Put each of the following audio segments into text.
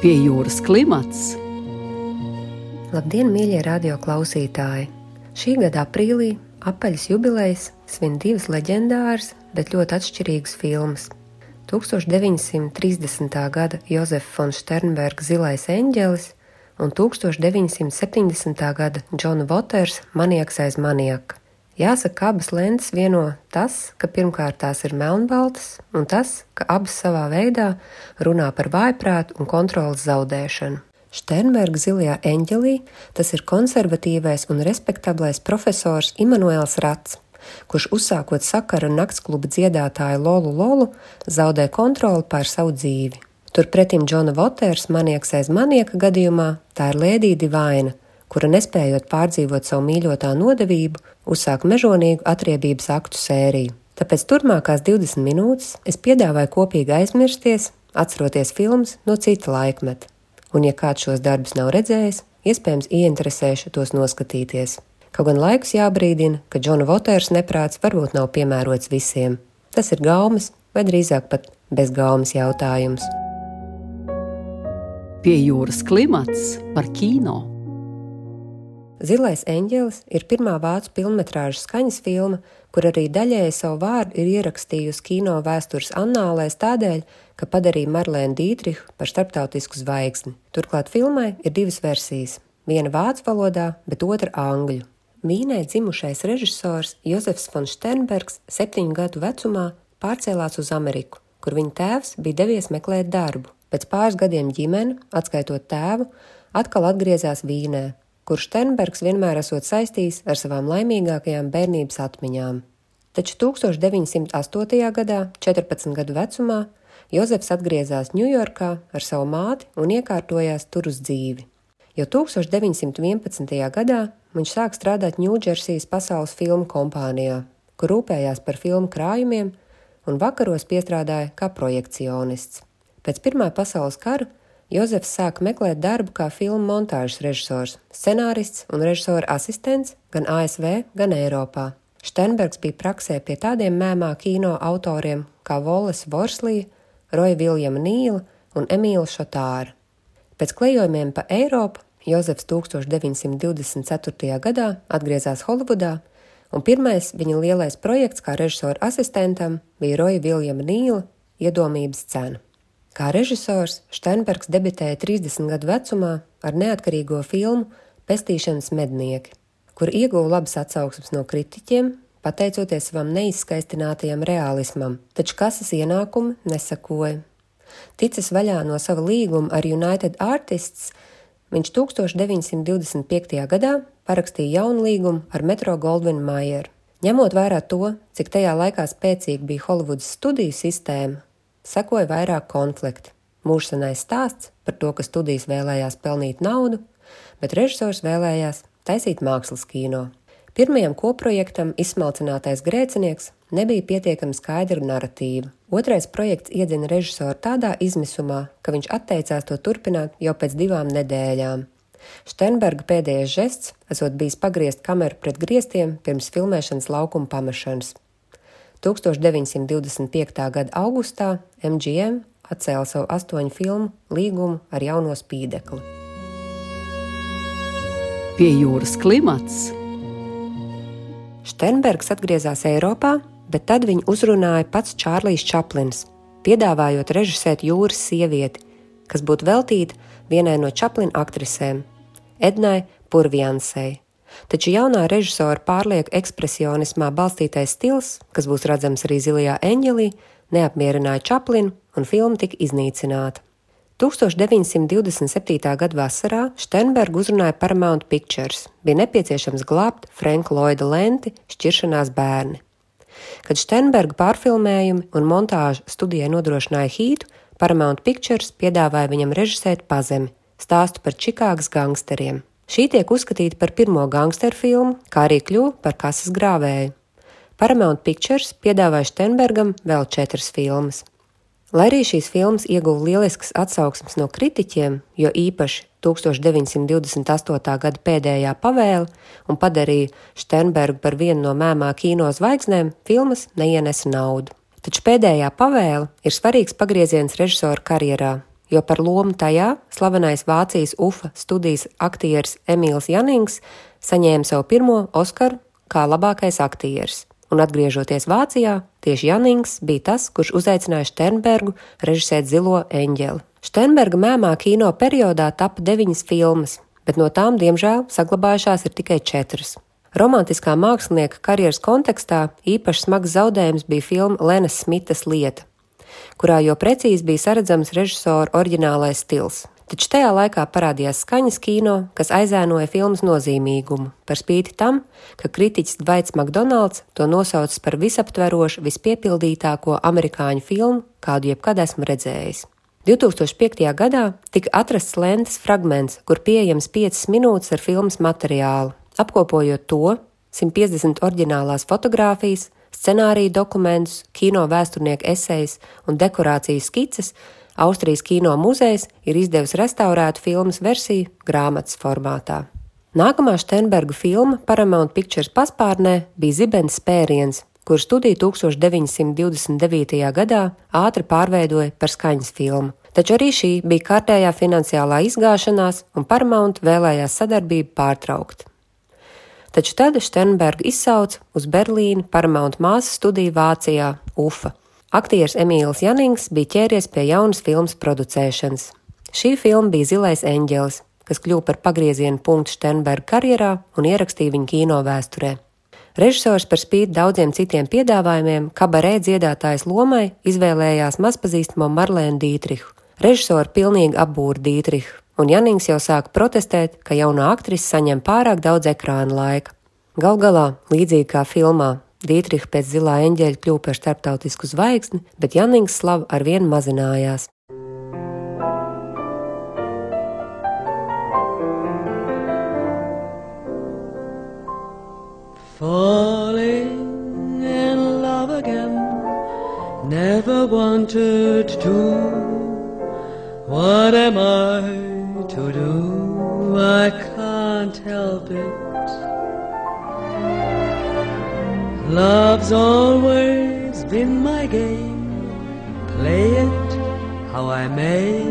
Pie jūras klimats. Labdien, mīļie radio klausītāji! Šī gada aprīlī apaļas jubilejas svin divas leģendāras, bet ļoti atšķirīgas filmas. 1930. gada Jozefa von Sternberga Zilais eņģelis un 1970. gada Džona Voters Manieks aiz manieka. Jāsaka, abas lentes vieno tas, ka pirmkārt tās ir melnbaltas, un tas, ka abas savā veidā runā par vājprātu un kontrolas zaudēšanu. Sternberga zilajā eņģelī tas ir konservatīvais un respektablais profesors Immanuels Rats, kurš uzsākot sakaru naktskluba dziedātāju Lolu Lolu, zaudē kontroli pār savu dzīvi. Turpretim Džona Voters manieks aiz manieka gadījumā tā ir Lēdija Divaina, kura nespējot pārdzīvot savu mīļotā nodevību, uzsāk mežonīgu atriebības aktu sēriju. Tāpēc turpmākās 20 minūtes es piedāvāju kopīgi aizmirsties, atceroties filmas no cita laikmeta. Un, ja kāds šos darbus nav redzējis, iespējams ieinteresēšu tos noskatīties. Kaut gan laikus jābrīdina, ka Džona Voters neprāts varbūt nav piemērots visiem. Tas ir gaumas, vai drīzāk pat bezgaumas jautājums. Pie jūras klimats par kino. Zilais eņģelis ir pirmā vācu filmas skaņas filma, kur arī daļēji savu vārdu ir ierakstījusi kino vēstures annālēs tādēļ, ka padarīja Marlēnu Dītrihu par starptautisku zvaigzni. Turklāt filmai ir divas versijas - viena vācu valodā, bet otra angļu. Vīnē dzimušais režisors Jozefs von Sternbergs septiņu gadu vecumā pārcēlās uz Ameriku, kur viņa tēvs bija devies meklēt darbu. Pēc pāris gadiem ģimene, atskaitot tēvu, atkal atgriezās Vīnē, kurš Sternbergs vienmēr esot saistījis ar savām laimīgākajām bērnības atmiņām. Taču 1908. gadā, 14 gadu vecumā, Jozefs atgriezās Ņujorkā ar savu māti un iekārtojās tur uz dzīvi. Jau 1911. gadā viņš sāk strādāt Ņūdžersijas pasaules filmu kompānijā, kur rūpējās par filmu krājumiem un vakaros piestrādāja kā projekcionists. Pēc Pirmā pasaules kara Jozefs sāk meklēt darbu kā filmu montāžas režisors, scenārists un režisora asistents gan ASV, gan Eiropā. Sternbergs bija praksē pie tādiem mēmā kino autoriem kā Voles Vorslija, Roja Viljama Nīla un Emīla Šotāra. Pēc klejojumiem pa Eiropu Jozefs 1924. gadā atgriezās Holivudā, un pirmais viņa lielais projekts kā režisora asistentam bija Roja Viljama Nīla iedomības cena. Kā režisors Steinbergs debitēja 30 gadu vecumā ar neatkarīgo filmu Pestīšanas mednieki, kur ieguva labas atsauksmes no kritiķiem, pateicoties savam neizskaistinātajam realismam, taču kasas ienākumi nesakoja. Ticis vaļā no sava līguma ar United Artists, viņš 1925. gadā parakstīja jaunu līgumu ar Metro Goldwyn Mayeru. Ņemot vērā to, cik tajā laikā spēcīga bija Holivudas studiju sistēma, Sekoja vairāk konflikti. Mūžsanais stāsts par to, ka studijas vēlējās pelnīt naudu, bet režisors vēlējās taisīt mākslas kino. Pirmajam koprojektam izsmalcinātais grēcinieks nebija pietiekami skaidra narratīva. Otrais projekts iedzina režisoru tādā izmisumā, ka viņš atteicās to turpināt jau pēc divām nedēļām. Steinberga pēdējais žests esot bijis pagriezt kameru pret griestiem pirms filmēšanas laukuma pamešanas. 1925. gada augustā MGM atcēla savu astoņu filmu līgumu ar jauno spīdekli. Pie jūras klimats. Sternbergs atgriezās Eiropā, bet tad viņu uzrunāja pats Čārlis Čaplins, piedāvājot režisēt jūras sievieti, kas būtu veltīta vienai no Čaplina aktrisēm, Ednai Purvjansai. Taču jaunā režisora pārlieku ekspresionismā balstītais stils, kas būs redzams arī zilajā eņģelī, neapmierināja Čaplinu un filma tika iznīcināta. 1927. gada vasarā Sternberga uzrunāja Paramount Pictures. Bija nepieciešams glābt Franka Lloyda lenti Šķiršanās bērni. Kad Sternberga pārfilmējumi un montāža studijai nodrošināja hītu, Paramount Pictures piedāvāja viņam režisēt pazemi, stāstu par Čikāgas gangsteriem. Šī tiek uzskatīta par pirmo gangsteru filmu, kā arī kļuva par kases grāvēju. Paramount Pictures piedāvāja Steinbergam vēl četras filmas. Lai arī šīs filmas ieguva lieliskas atsauksmes no kritiķiem, jo īpaši 1928. gada pēdējā pavēle un padarīja Steinbergu par vienu no mēmā kino zvaigznēm, filmas neienesa naudu. Taču pēdējā pavēle ir svarīgs pagrieziens režisora karjerā, jo par lomu tajā slavenais Vācijas UFA studijas aktieris Emīls Janings saņēma savu pirmo Oskaru kā labākais aktieris. Un atgriežoties Vācijā, tieši Janings bija tas, kurš uzaicināja Sternbergu režisēt Zilo eņģeli. Sternberga mēmā kino periodā tapa deviņas filmas, bet no tām, diemžēl, saglabājušās ir tikai četras. Romantiskā mākslinieka karjeras kontekstā īpaši smags zaudējums bija filma Lenas Smitas lieta, kurā jau precīzi bija saredzams režisora oriģinālais stils. Taču tajā laikā parādījās skaņas kino, kas aizēnoja filmas nozīmīgumu, par spīti tam, ka kritiķis Dvaits McDonalds to nosaucis par visaptverošu, vispiepildītāko amerikāņu filmu, kādu jebkad esmu redzējis. 2005. gadā tika atrasts lentes fragments, kur pieejams 5 minūtes ar filmas materiālu. Apkopojot to, 150 oriģinālās fotogrāfijas, scenāriju dokumentus, kino vēsturnieku esejas un dekorācijas skices, Austrijas kino muzejs ir izdevis restaurētu filmas versiju grāmatas formātā. Nākamā Steinberga filma Paramount Pictures paspārnē bija Zibens spēriens, kur studiju 1929. gadā ātri pārveidoja par skaņas filmu. Taču arī šī bija kārtējā finansiālā izgāšanās, un Paramount vēlējās sadarbību pārtraukt. Taču tad Sternberga izsauca uz Berlīnu Paramount māsas studiju Vācijā, UFA. Aktieris Emīls Janings bija ķēries pie jaunas filmas producēšanas. Šī filma bija Zilais eņģelis, kas kļuva par pagrieziena punktu Sternberga karjerā un ierakstīja viņa kino vēsturē. Režisors par spīti daudziem citiem piedāvājumiem, kabarē dziedātājas lomai izvēlējās mazpazīstamo Marlēnu Dītrihu. Režisori pilnīgi apbūra Dītrihu, un Janings jau sāka protestēt, ka jaunā aktrise saņem pārāk daudz ekrāna laika. Gal galā, līdzīgi kā filmā, Dītriha pēc zilā eņģeļa kļuva par starptautisku zvaigzni, bet Janings slava arvien mazinājās. Falling in love again, never wanted to. What am I to do? I can't help it. Love's always been my game, play it how I may.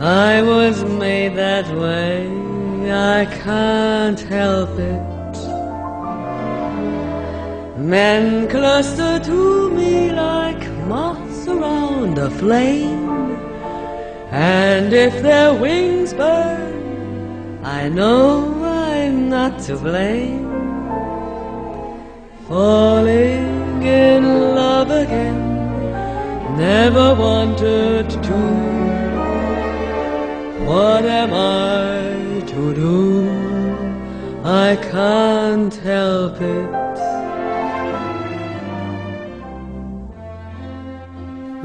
I was made that way, I can't help it. Men cluster to me like moths around a flame, and if their wings burn, I know I'm not to blame. falling in love again. Never wanted to. What am I to do? I can't help it.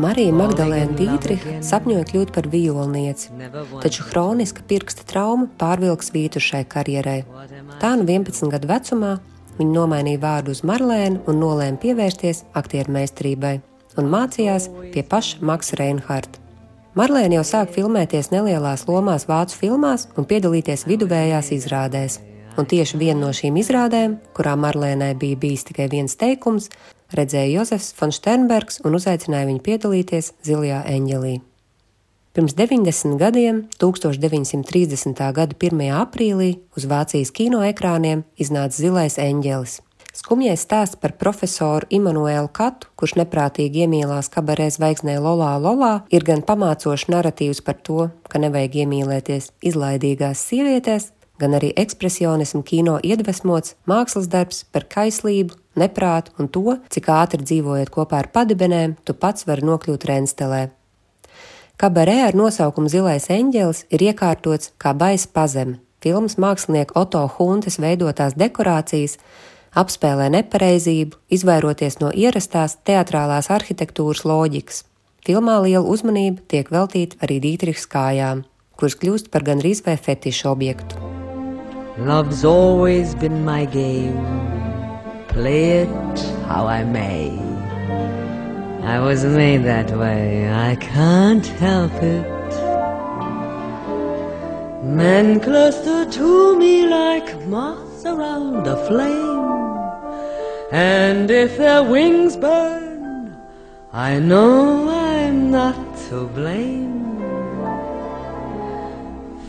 Marija Magdalēna Dītriha sapņoja kļūt par violnieci, taču hroniska pirksta trauma pārvilks vītu šai karjerai. Tā nu 11 gadu vecumā Viņa nomainīja vārdu uz Marlēnu un nolēma pievērsties aktieru meistarībai un mācījās pie paša Maksa Reinharta. Marlēna jau sāk filmēties nelielās lomās vācu filmās un piedalīties viduvējās izrādēs. Un tieši viena no šīm izrādēm, kurā Marlēnai bija bijis tikai viens teikums, redzēja Jozefs von Sternbergs un uzaicināja viņu piedalīties Zilajā eņģelī. Pirms 90 gadiem, 1930. gada 1. aprīlī, uz Vācijas kinoekrāniem iznāca Zilais eņģelis. Skumjais stāsts par profesoru Immanuēlu Katu, kurš neprātīgi iemīlās kabarē zvaigznē Lolā Lolā, ir gan pamācošs narratīvs par to, ka nevajag iemīlēties izlaidīgās sievietēs, gan arī ekspresionismu kino iedvesmots mākslas darbs par kaislību, neprātu un to, cik ātri dzīvojot kopā ar padibenēm, tu pats vari nokļūt renstelē. Kabarē ar nosaukumu Zilais eņģelis ir iekārtots kā baisa pazeme. Filmas mākslinieka Oto Huntes veidotās dekorācijas apspēlē nepareizību, izvairoties no ierastās teatrālās arhitektūras loģikas. Filmā liela uzmanība tiek veltīta arī Dītrihs kājām, kuras kļūst par gandrīz vai fetišu objektu. Love's always been my game, play it how I may. I was made that way, I can't help it. Men cluster to me like moths around a flame, and if their wings burn, I know I'm not to blame.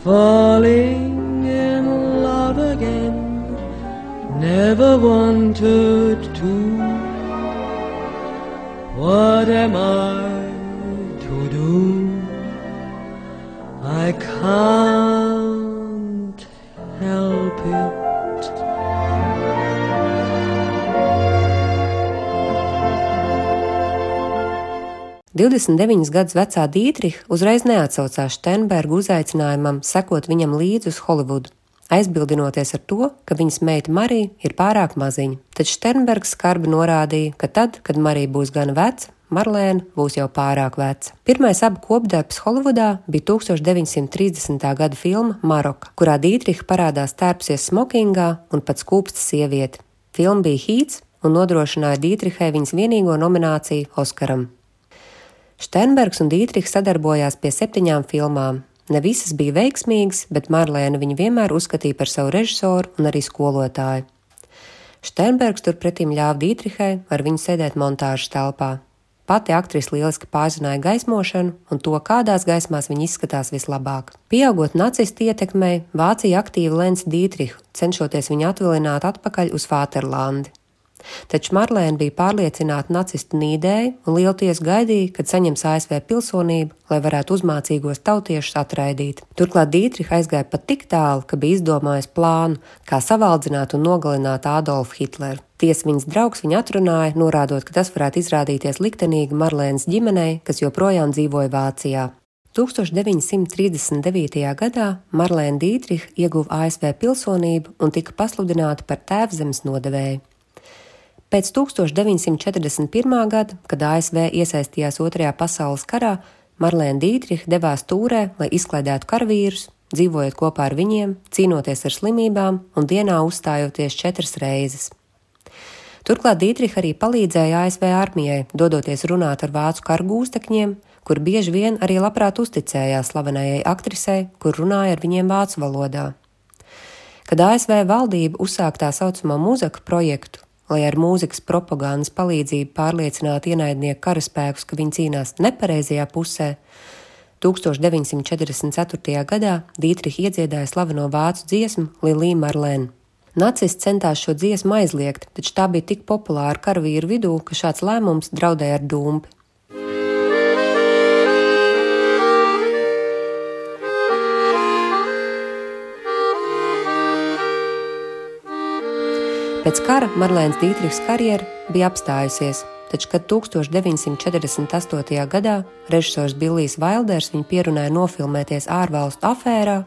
falling never wanted to. What am I to do? I can't help it. 29 gadus vecā Dītriha uzreiz neatsaucās Steinberga uzaicinājumam sekot viņam līdzi uz Holivudu, aizbildinoties ar to, ka viņas meita Marija ir pārāk maziņa. Taču Steinbergs skarbi norādīja, ka tad, kad Marija būs gana veca, Marlēna būs jau pārāk veca. Pirmais abu kopdarbs Holivudā bija 1930. gada filma Maroka, kurā Dītriha parādās tērpsies smokingā un pat skūpsta sieviete. Filma bija hīts un nodrošināja Dītrihai viņas vienīgo nomināciju Oskaram. Steinbergs un Dītrihs sadarbojās pie septiņām filmām. Ne visas bija veiksmīgas, bet Marlēna viņu vienmēr uzskatīja par savu režisoru un arī skolotāju. Steinbergs turpretim ļāva Dītrihai ar viņu sēdēt montāžas telpā. Pati aktrise lieliski pārzināja gaismošanu un to, kādās gaismās viņa izskatās vislabāk. Pieaugot nacistu ietekmei, Vācija aktīvi lēca Dītrihu, cenšoties viņu atvilināt atpakaļ uz Fāterlandi. Taču Marlēna bija pārliecināta nacistu nīdēji un lielties gaidīja, kad saņems ASV pilsonību, lai varētu uzmācīgos tautiešus atraidīt. Turklāt Dītriha aizgāja pat tik tālu, ka bija izdomājis plānu, kā savaldzināt un nogalināt Adolfu Hitleru. Tiesa viņas draugs viņu atrunāja, norādot, ka tas varētu izrādīties liktenīgi Marlēnas ģimenei, kas joprojām dzīvoja Vācijā. 1939. gadā Marlēna Dītriha ieguva ASV pilsonību un tika pasludināta par tēvzemes nodevēju. Pēc 1941. gada, kad ASV iesaistījās Otrajā pasaules karā, Marlēna Dītriha devās tūrē, lai izklaidētu karavīrus, dzīvojot kopā ar viņiem, cīnoties ar slimībām un dienā uzstājoties četras reizes. Turklāt Dītriha arī palīdzēja ASV armijai, dodoties runāt ar vācu kargūstekņiem, kur bieži vien arī labprāt uzticējās slavenajai aktrisei, kur runāja ar viņiem vācu valodā. Kad ASV valdība uzsāka tā saucamo mūzika projektu, lai ar mūzikas propagandas palīdzību pārliecinātu ienaidnieku karaspēkus, ka viņi cīnās nepareizajā pusē. 1944. gadā Dītrihs iedziedāja slaveno vācu dziesmu Lilija Marlēna. Nacisti centās šo dziesmu aizliegt, taču tā bija tik populāra karavīru vidū, ka šāds lēmums draudēja ar dūmpi. Pēc kara Marlēnas Dītrihs karjera bija apstājusies, taču, kad 1948. gadā režisors Billijs Vailders viņu pierunāja nofilmēties ārvalstu afērā,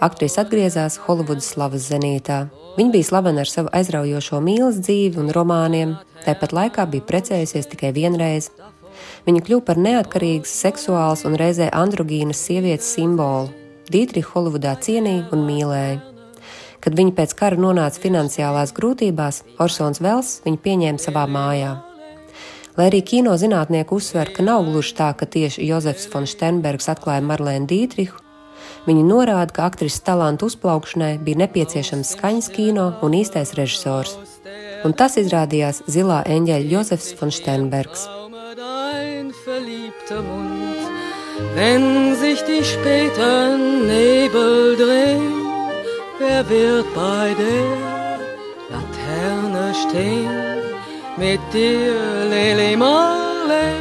aktrise atgriezās Holivudas slavas zenītā. Viņa bija slavena ar savu aizraujošo mīlestības dzīvi un romāniem, tāpat laikā bija precējusies tikai vienreiz. Viņa kļuva par neatkarīgas, seksuālas un reizē androgīnas sievietes simbolu. Dītrihu Holivudā cienīja un mīlēja. Kad viņa pēc kara nonāca finansiālās grūtībās, Orsons Vels viņu pieņēma savā mājā. Lai arī kino zinātnieki uzsver, ka nav gluži tā, ka tieši Jozefs von Sternbergs atklāja Marlēnu Dītrihu, viņi norāda, ka aktrises talantu uzplaukšanai bija nepieciešams skaņas kino un īstais režisors. Un tas izrādījās zilā eņģeļa Jozefs von Sternbergs. Wenn sich die später Nebel drehen Wer wird bei der Laterne stehen mit dir, Lili Marley?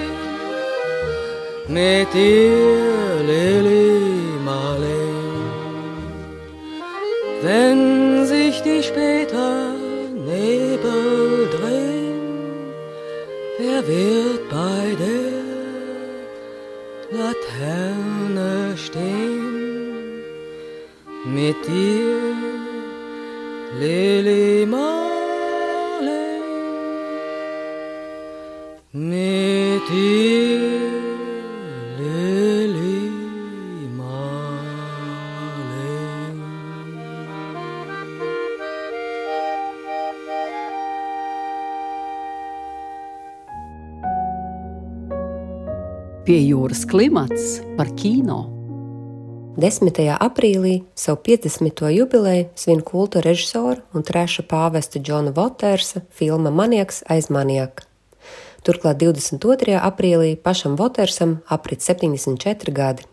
Mit dir, Lili Marley. Wenn sich die später Nebel drehen, wer wird bei der Laterne stehen? Mit dir, Lili Marley, mit dir, Lili Marley. Pie jūras klimats par kino. 10. aprīlī savu 50. jubileju svin kulta režisora un treša pāvesta Džona Votersa filma Maniaks aiz maniaka. Turklāt 22. aprīlī pašam Votersam aprit 74 gadi.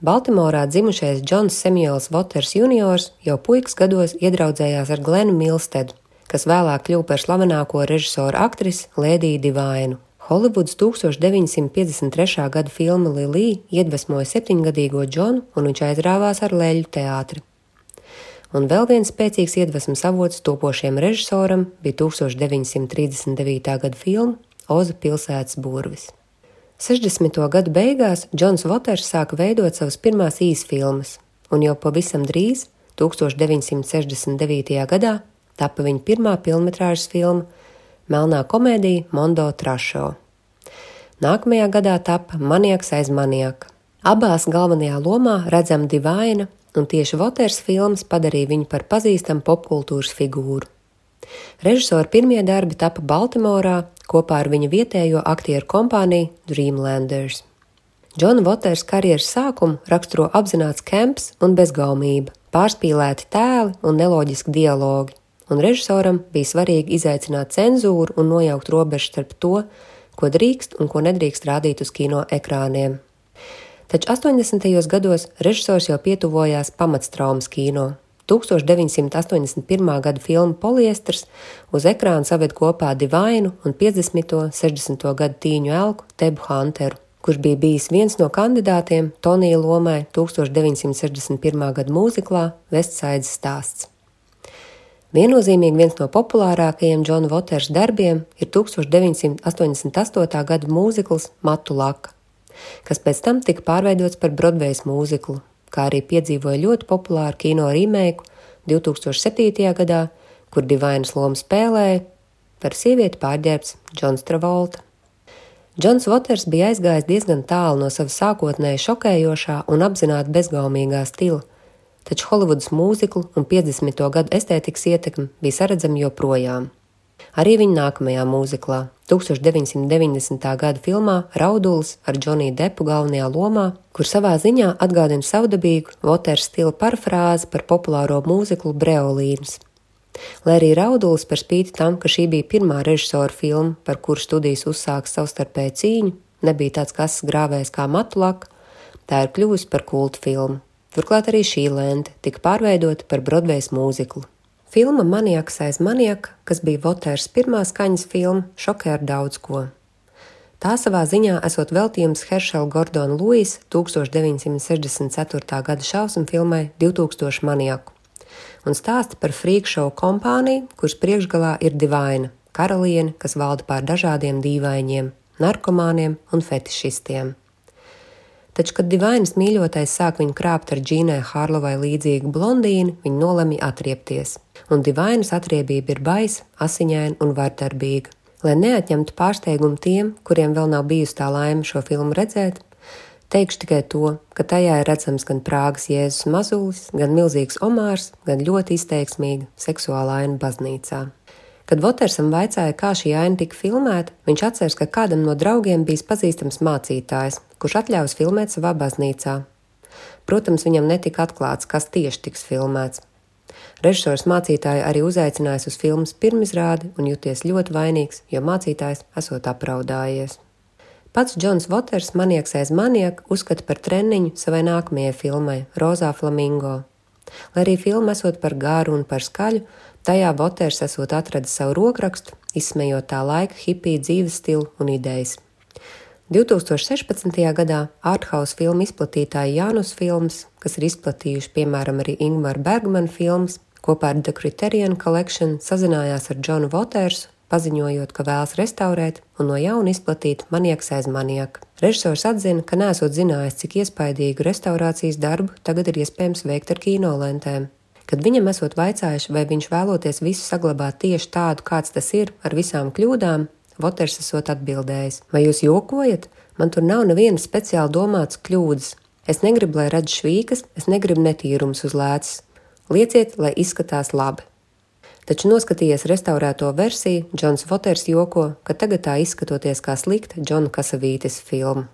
Baltimorā dzimušais Džons Samuels Waters juniors jau puikas gados iedraudzējās ar Glenu Milstedu, kas vēlāk kļuva par slavenāko režisoru aktrisi Lēdiju Divainu. Holivuds 1953. gada filma Lilija iedvesmoja septiņgadīgo Džonu, un viņš aizrāvās ar leļu teātri. Un vēl viens spēcīgs iedvesmas avots topošiem režisoram bija 1939. gada filma Oza pilsētas burvis. 60. gadu beigās Džons Voters sāka veidot savas pirmās īsfilmas, un jau pavisam drīz, 1969. gadā, tapa viņa pirmā filmas filma Melnā komēdija Mondo Trašo. Nākamajā gadā tapa Maniaks aiz maniaka. Abās galvenajā lomā redzama divaina, un tieši Voters filmas padarīja viņu par pazīstamu popkultūras figūru. Režisora pirmie darbi tapa Baltimorā kopā ar viņa vietējo aktieru kompāniju Dreamlanders. Džona Voters karjeras sākumu raksturo apzināts kemps un bezgaumība, pārspīlēti tēli un neloģiski dialogi, un režisoram bija svarīgi izaicināt cenzūru un nojaukt robežu starp to, ko drīkst un ko nedrīkst rādīt uz kino ekrāniem. Taču 80. gados režisors jau pietuvojās pamatstraumas kino, 1981. gada filma Poliesters uz ekrāna saved kopā Divainu un 50. 60. gadu tīņu elku Tebu Hunteru, kurš bija bijis viens no kandidātiem Tonija lomai 1961. gada mūziklā Vestsaidas stāsts. Viennozīmīgi viens no populārākajiem Džona Voters darbiem ir 1988. gada mūzikls Matu Laka, kas pēc tam tika pārveidots par Broadway mūziklu kā arī piedzīvoja ļoti populāru kino remake 2007. gadā, kur divainas lomu spēlēja par sievieti pārģērbs Džons Travolta. Džons Waters bija aizgājis diezgan tālu no sava sākotnēji šokējošā un apzināti bezgaumīgā stila, taču Holivudas mūziklu un 50. gadu estētikas ietekme bija saredzama joprojām. Arī viņa nākamajā mūziklā, 1990. gada filmā Raudulis ar Džoniju Depu galvenajā lomā, kur savā ziņā atgādina savdabīgu Voters stila parafrāzi par populāro mūziklu Breolīns. Lai arī Raudulis par spīti tam, ka šī bija pirmā režisora filma, par kuru studijas uzsāka savstarpēju cīņu, nebija tāds kas grāvējs kā Matulaka, tā ir kļuvusi par kultu filmu. Turklāt arī šī lente tika pārveidota par Broadway mūziklu. Filma Maniaks aiz maniaka, kas bija Voters pirmā skaņas filma, šokē ar daudz ko. Tā savā ziņā esot veltījums Heršela Gordona Luisa 1964. gada šausmu filmai 2000 maniaku un stāsta par frīkšovu kompāniju, kuras priekšgalā ir divaina, karaliene, kas valda pār dažādiem dīvainiem, narkomāniem un fetišistiem taču, kad divainas mīļotais sāk viņu krāpt ar džīnai Hārlovai līdzīgu blondīnu, viņa nolemj atriepties, un divainas atriebība ir baisa, asiņaina un vardarbīga. Lai neatņemtu pārsteigumu tiem, kuriem vēl nav bijusi tā laime šo filmu redzēt, teikšu tikai to, ka tajā ir redzams gan Prāgas Jēzus mazulis, gan milzīgs omārs, gan ļoti izteiksmīga seksuāla aina baznīcā. Kad Votersam vaicāja, kā šī aina tika filmēta, viņš atceras, ka kādam no draugiem bijis pazīstams mācītājs, kurš atļāvis filmēt savā baznīcā. Protams, viņam netika atklāts, kas tieši tiks filmēts. Režisors mācītāju arī uzaicinājis uz filmas pirmizrādi un jūties ļoti vainīgs, jo mācītājs esot apraudājies. Pats Džons Voters, manieks aiz manieka, uzskata par treniņu savai nākamajai filmai Rozā Flamingo. Lai arī filma esot par gāru un par skaļu, Tajā Voters esot atradis savu rokrakstu, izsmejot tā laika hipiju dzīves stilu un idejas. 2016. gadā arthouse filmu izplatītāji Jānus Films, kas ir izplatījuši piemēram arī Ingmar Bergman filmas, kopā ar The Criterion Collection sazinājās ar Džonu Votersu, paziņojot, ka vēlas restaurēt un no jauna izplatīt manieks aiz manieka. Režisors atzina, ka nesot zinājis, cik iespaidīgu restaurācijas darbu tagad ir iespējams veikt ar kinolentēm. Kad viņam esot vaicājuši, vai viņš vēloties visu saglabāt tieši tādu, kāds tas ir, ar visām kļūdām, Voters esot atbildējis: Vai jūs jokojat? Man tur nav nevienas speciāli domātas kļūdas. Es negribu, lai redz švīkas, es negribu netīrums uz lēcas. Lieciet, lai izskatās labi. Taču noskatījies restaurēto versiju, Džons Voters joko, ka tagad tā izskatoties kā slikta Džona Kasavītis filma.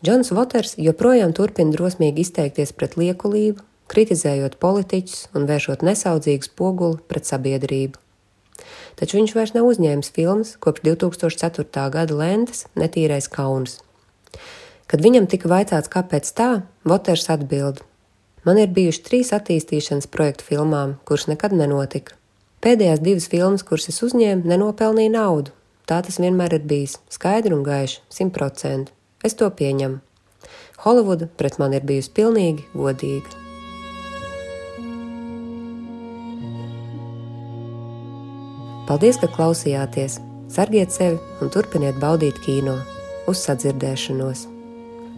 Džons Voters joprojām turpina drosmīgi izteikties pret liekulību, kritizējot politiķus un vēršot nesaudzīgu spoguli pret sabiedrību. Taču viņš vairs nav uzņēmis filmas kopš 2004. gada lentes Netīrais kauns. Kad viņam tika vaicāts, kāpēc tā, Voters atbild: Man ir bijuši trīs attīstīšanas projektu filmām, kuras nekad nenotika. Pēdējās divas filmas, kuras es uzņēmu, nenopelnīja naudu. Tā tas vienmēr ir bijis - skaidri un gaiši, simt procenti. Es to pieņemu. Holivuda pret mani ir bijusi pilnīgi godīga. Paldies, ka klausījāties! Sargiet sevi un turpiniet baudīt kino. Uz sadzirdēšanos!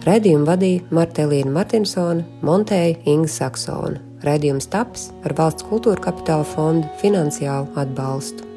Raidījumu vadīja Martelīna Martinsona, montēja Inga Saksona. Raidījums taps ar valsts kultūra kapitāla fondu finansiālu atbalstu.